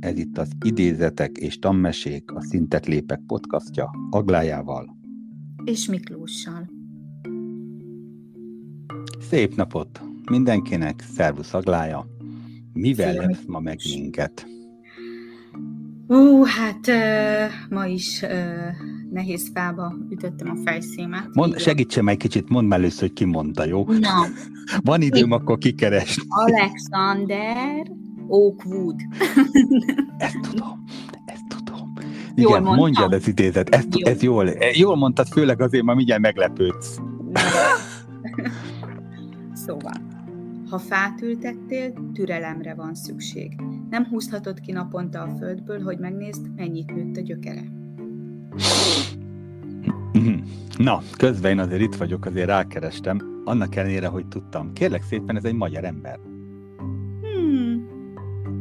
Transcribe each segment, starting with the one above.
ez itt az Idézetek és Tammesék, a Szintet Lépek podcastja Aglájával. És Miklóssal. Szép napot mindenkinek, szervusz Aglája. Mivel lesz ma meg minket? Ó, hát uh, ma is uh, nehéz fába ütöttem a fejszémet. Mond, segítsen meg kicsit, mondd már először, hogy ki mondta, jó? Na. Van időm, akkor kikeresni. Alexander Oakwood. ezt tudom, ezt tudom. Igen, jól mondjad az idézet, ezt, jó. ez jól, jól mondtad, főleg azért, mert mindjárt meglepődsz. szóval, ha fát ültettél, türelemre van szükség. Nem húzhatod ki naponta a földből, hogy megnézd, mennyit nőtt a gyökere. Na, közben én azért itt vagyok, azért rákerestem, annak ellenére, hogy tudtam. Kérlek szépen, ez egy magyar ember.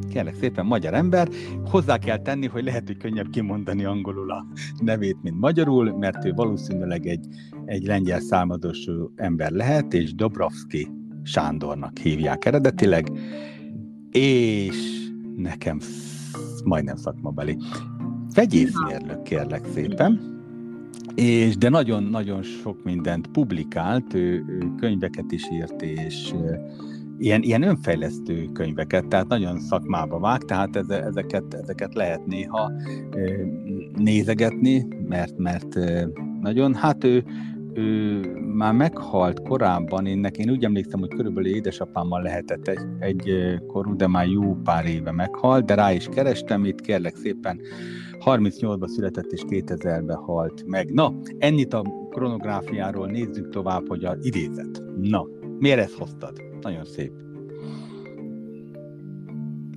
Kérlek szépen, magyar ember. Hozzá kell tenni, hogy lehet, hogy könnyebb kimondani angolul a nevét, mint magyarul, mert ő valószínűleg egy, egy lengyel származású ember lehet, és Dobrovski Sándornak hívják eredetileg, és nekem majdnem szakmabeli. Vegyészmérnök, kérlek szépen és de nagyon-nagyon sok mindent publikált, ő, ő könyveket is írt, és ilyen, ilyen önfejlesztő könyveket, tehát nagyon szakmába vág, tehát ezeket, ezeket lehet néha nézegetni, mert, mert nagyon, hát ő, ő már meghalt korábban, én, én úgy emlékszem, hogy körülbelül édesapámmal lehetett egy, egy korú, de már jó pár éve meghalt, de rá is kerestem, itt kérlek szépen 38-ban született és 2000-ben halt meg. Na, ennyit a kronográfiáról, nézzük tovább, hogy a idézet. Na, miért ezt hoztad? Nagyon szép.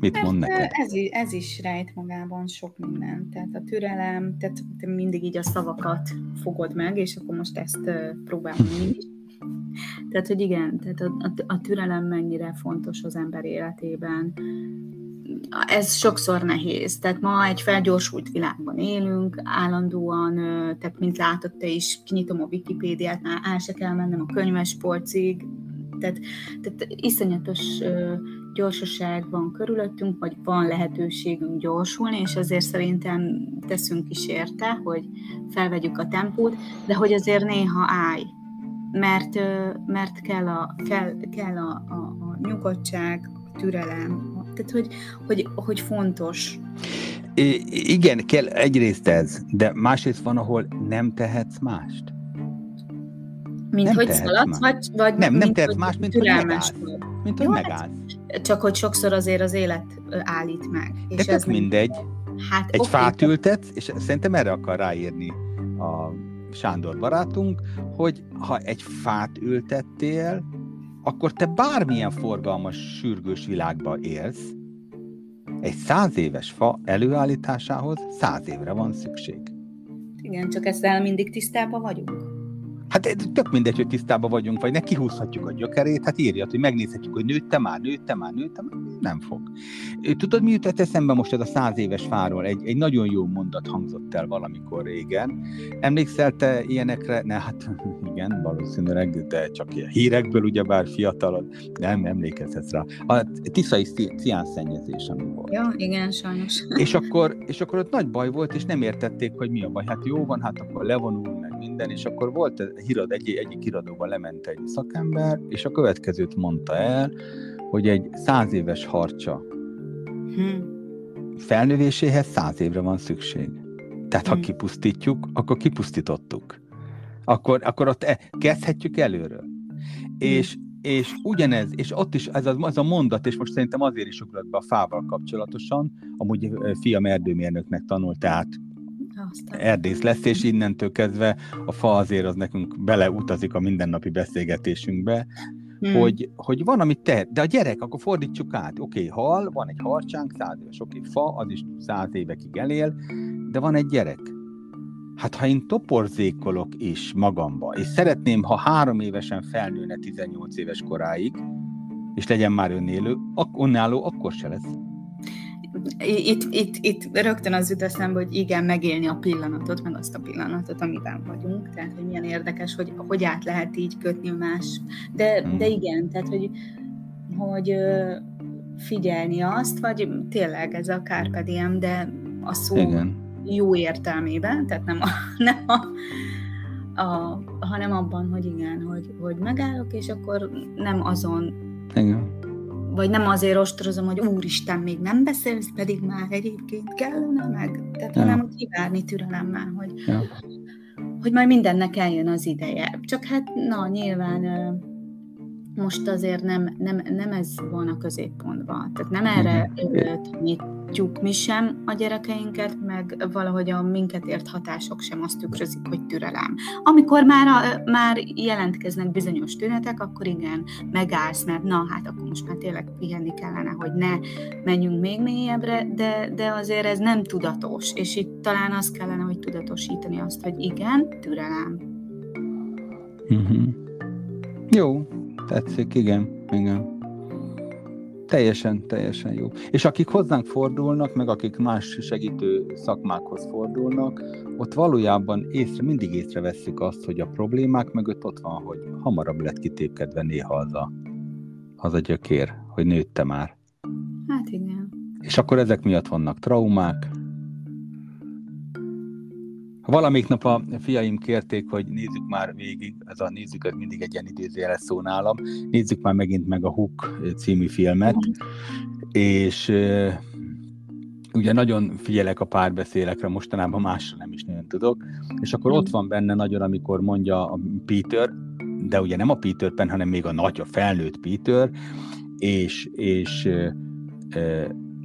Mit mond neked? Ez, ez is rejt magában sok mindent. Tehát a türelem, tehát te mindig így a szavakat fogod meg, és akkor most ezt próbálom mi is. Tehát, hogy igen, tehát a, a, a türelem mennyire fontos az ember életében, ez sokszor nehéz. Tehát ma egy felgyorsult világban élünk, állandóan, tehát mint látod te is, kinyitom a Wikipédiát, már el se kell mennem a könyvespolcig, tehát, tehát iszonyatos gyorsaság van körülöttünk, vagy van lehetőségünk gyorsulni, és azért szerintem teszünk is érte, hogy felvegyük a tempót, de hogy azért néha állj, mert, mert kell, a, kell, kell a, a, a nyugodtság, a türelem, tehát, hogy, hogy, hogy fontos. I- igen, kell egyrészt ez, de másrészt van, ahol nem tehetsz mást. Mint nem hogy szaladsz, vagy, vagy nem, nem tehetsz más, mint hogy megállsz. Mint hogy hát megállsz. csak hogy sokszor azért az élet állít meg. És de ez mindegy. Hát, Egy okay, fát ültetsz, és szerintem erre akar ráírni a Sándor barátunk, hogy ha egy fát ültettél, akkor te bármilyen forgalmas, sürgős világba élsz, egy száz éves fa előállításához száz évre van szükség. Igen, csak ezzel mindig tisztában vagyunk. Hát tök mindegy, hogy tisztában vagyunk, vagy ne kihúzhatjuk a gyökerét, hát írja, hogy megnézhetjük, hogy nőtte már, nőtte már, nőtte már, nem fog. Tudod, mi jutott eszembe most ez a száz éves fáról? Egy, egy nagyon jó mondat hangzott el valamikor régen. Emlékszel te ilyenekre? Ne, hát igen, valószínűleg, de csak ilyen hírekből, ugyebár fiatalod, nem emlékezhetsz rá. A tiszai szennyezés, ami volt. Ja, igen, sajnos. És akkor, és akkor ott nagy baj volt, és nem értették, hogy mi a baj. Hát jó van, hát akkor levonul, minden, és akkor volt hírad, egy, egyik híradóban lement egy szakember, és a következőt mondta el, hogy egy száz éves harcsa hmm. felnövéséhez száz évre van szükség. Tehát hmm. ha kipusztítjuk, akkor kipusztítottuk. Akkor, akkor ott e, kezdhetjük előről. Hmm. És, és ugyanez, és ott is ez a, az a mondat, és most szerintem azért is ugrott be a fával kapcsolatosan, amúgy fiam erdőmérnöknek tanult, tehát aztán. erdész lesz, és innentől kezdve a fa azért az nekünk beleutazik a mindennapi beszélgetésünkbe, hmm. hogy, hogy van, amit tehet. De a gyerek, akkor fordítsuk át. Oké, okay, hal, van egy harcsánk, száz éves, oké, okay, fa, az is száz évekig elél, de van egy gyerek. Hát ha én toporzékolok is magamba, és szeretném, ha három évesen felnőne 18 éves koráig, és legyen már önnélő, ak- önálló, akkor se lesz itt, itt, itt rögtön az jut eszembe, hogy igen, megélni a pillanatot, meg azt a pillanatot, amiben vagyunk, tehát hogy milyen érdekes, hogy hogy át lehet így kötni más. De, mm. de igen, tehát hogy, hogy figyelni azt, vagy tényleg ez a Carpe Diem, de a szó Igen. jó értelmében, tehát nem a, nem a, a, hanem abban, hogy igen, hogy, hogy megállok, és akkor nem azon igen vagy nem azért ostorozom, hogy úristen, még nem beszélsz, pedig már egyébként kellene meg, tehát ja. hanem kivárni türelemmel, hogy, ja. hogy majd mindennek eljön az ideje. Csak hát, na, nyilván most azért nem, nem, nem ez van a középpontban. Tehát nem erre tanítjuk mi sem a gyerekeinket, meg valahogy a minket ért hatások sem azt tükrözik, hogy türelem. Amikor már, a, már jelentkeznek bizonyos tünetek, akkor igen, megállsz, mert na, hát akkor most már tényleg pihenni kellene, hogy ne menjünk még mélyebbre, de, de azért ez nem tudatos, és itt talán az kellene, hogy tudatosítani azt, hogy igen, türelem. Mm-hmm. Jó, Tetszik, igen, igen. Teljesen, teljesen jó. És akik hozzánk fordulnak, meg akik más segítő szakmákhoz fordulnak, ott valójában észre, mindig észrevesszük azt, hogy a problémák mögött ott van, hogy hamarabb lett kitépkedve néha az a, az a gyökér, hogy nőtte már. Hát igen. És akkor ezek miatt vannak traumák, Valamik nap a fiaim kérték, hogy nézzük már végig, ez a nézzük, ez mindig egy ilyen idézőjeles szó nálam, nézzük már megint meg a Hook című filmet, és ugye nagyon figyelek a párbeszélekre, mostanában másra nem is nagyon tudok, és akkor ott van benne nagyon, amikor mondja a Peter, de ugye nem a Peter Pan, hanem még a nagy, a felnőtt Peter, és, és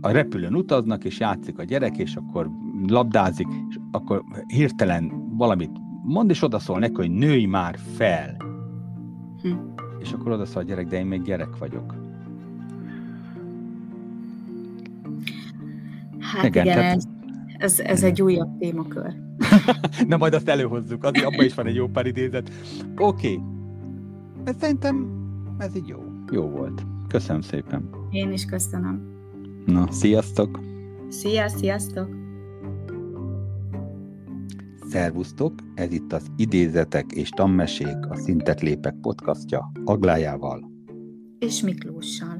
a repülőn utaznak, és játszik a gyerek, és akkor labdázik, és akkor hirtelen valamit mond, és odaszól neki, hogy nőj már fel. Hm. És akkor odaszól a gyerek, de én még gyerek vagyok. Hát igen, igen tehát... ez, ez, egy újabb témakör. Na majd azt előhozzuk, azért abban is van egy jó pár idézet. Oké, okay. ez szerintem ez így jó. Jó volt. Köszönöm szépen. Én is köszönöm. Na, sziasztok! Szia, sziasztok! Szervusztok! Ez itt az Idézetek és Tammesék, a Szintet Lépek podcastja Aglájával és Miklóssal.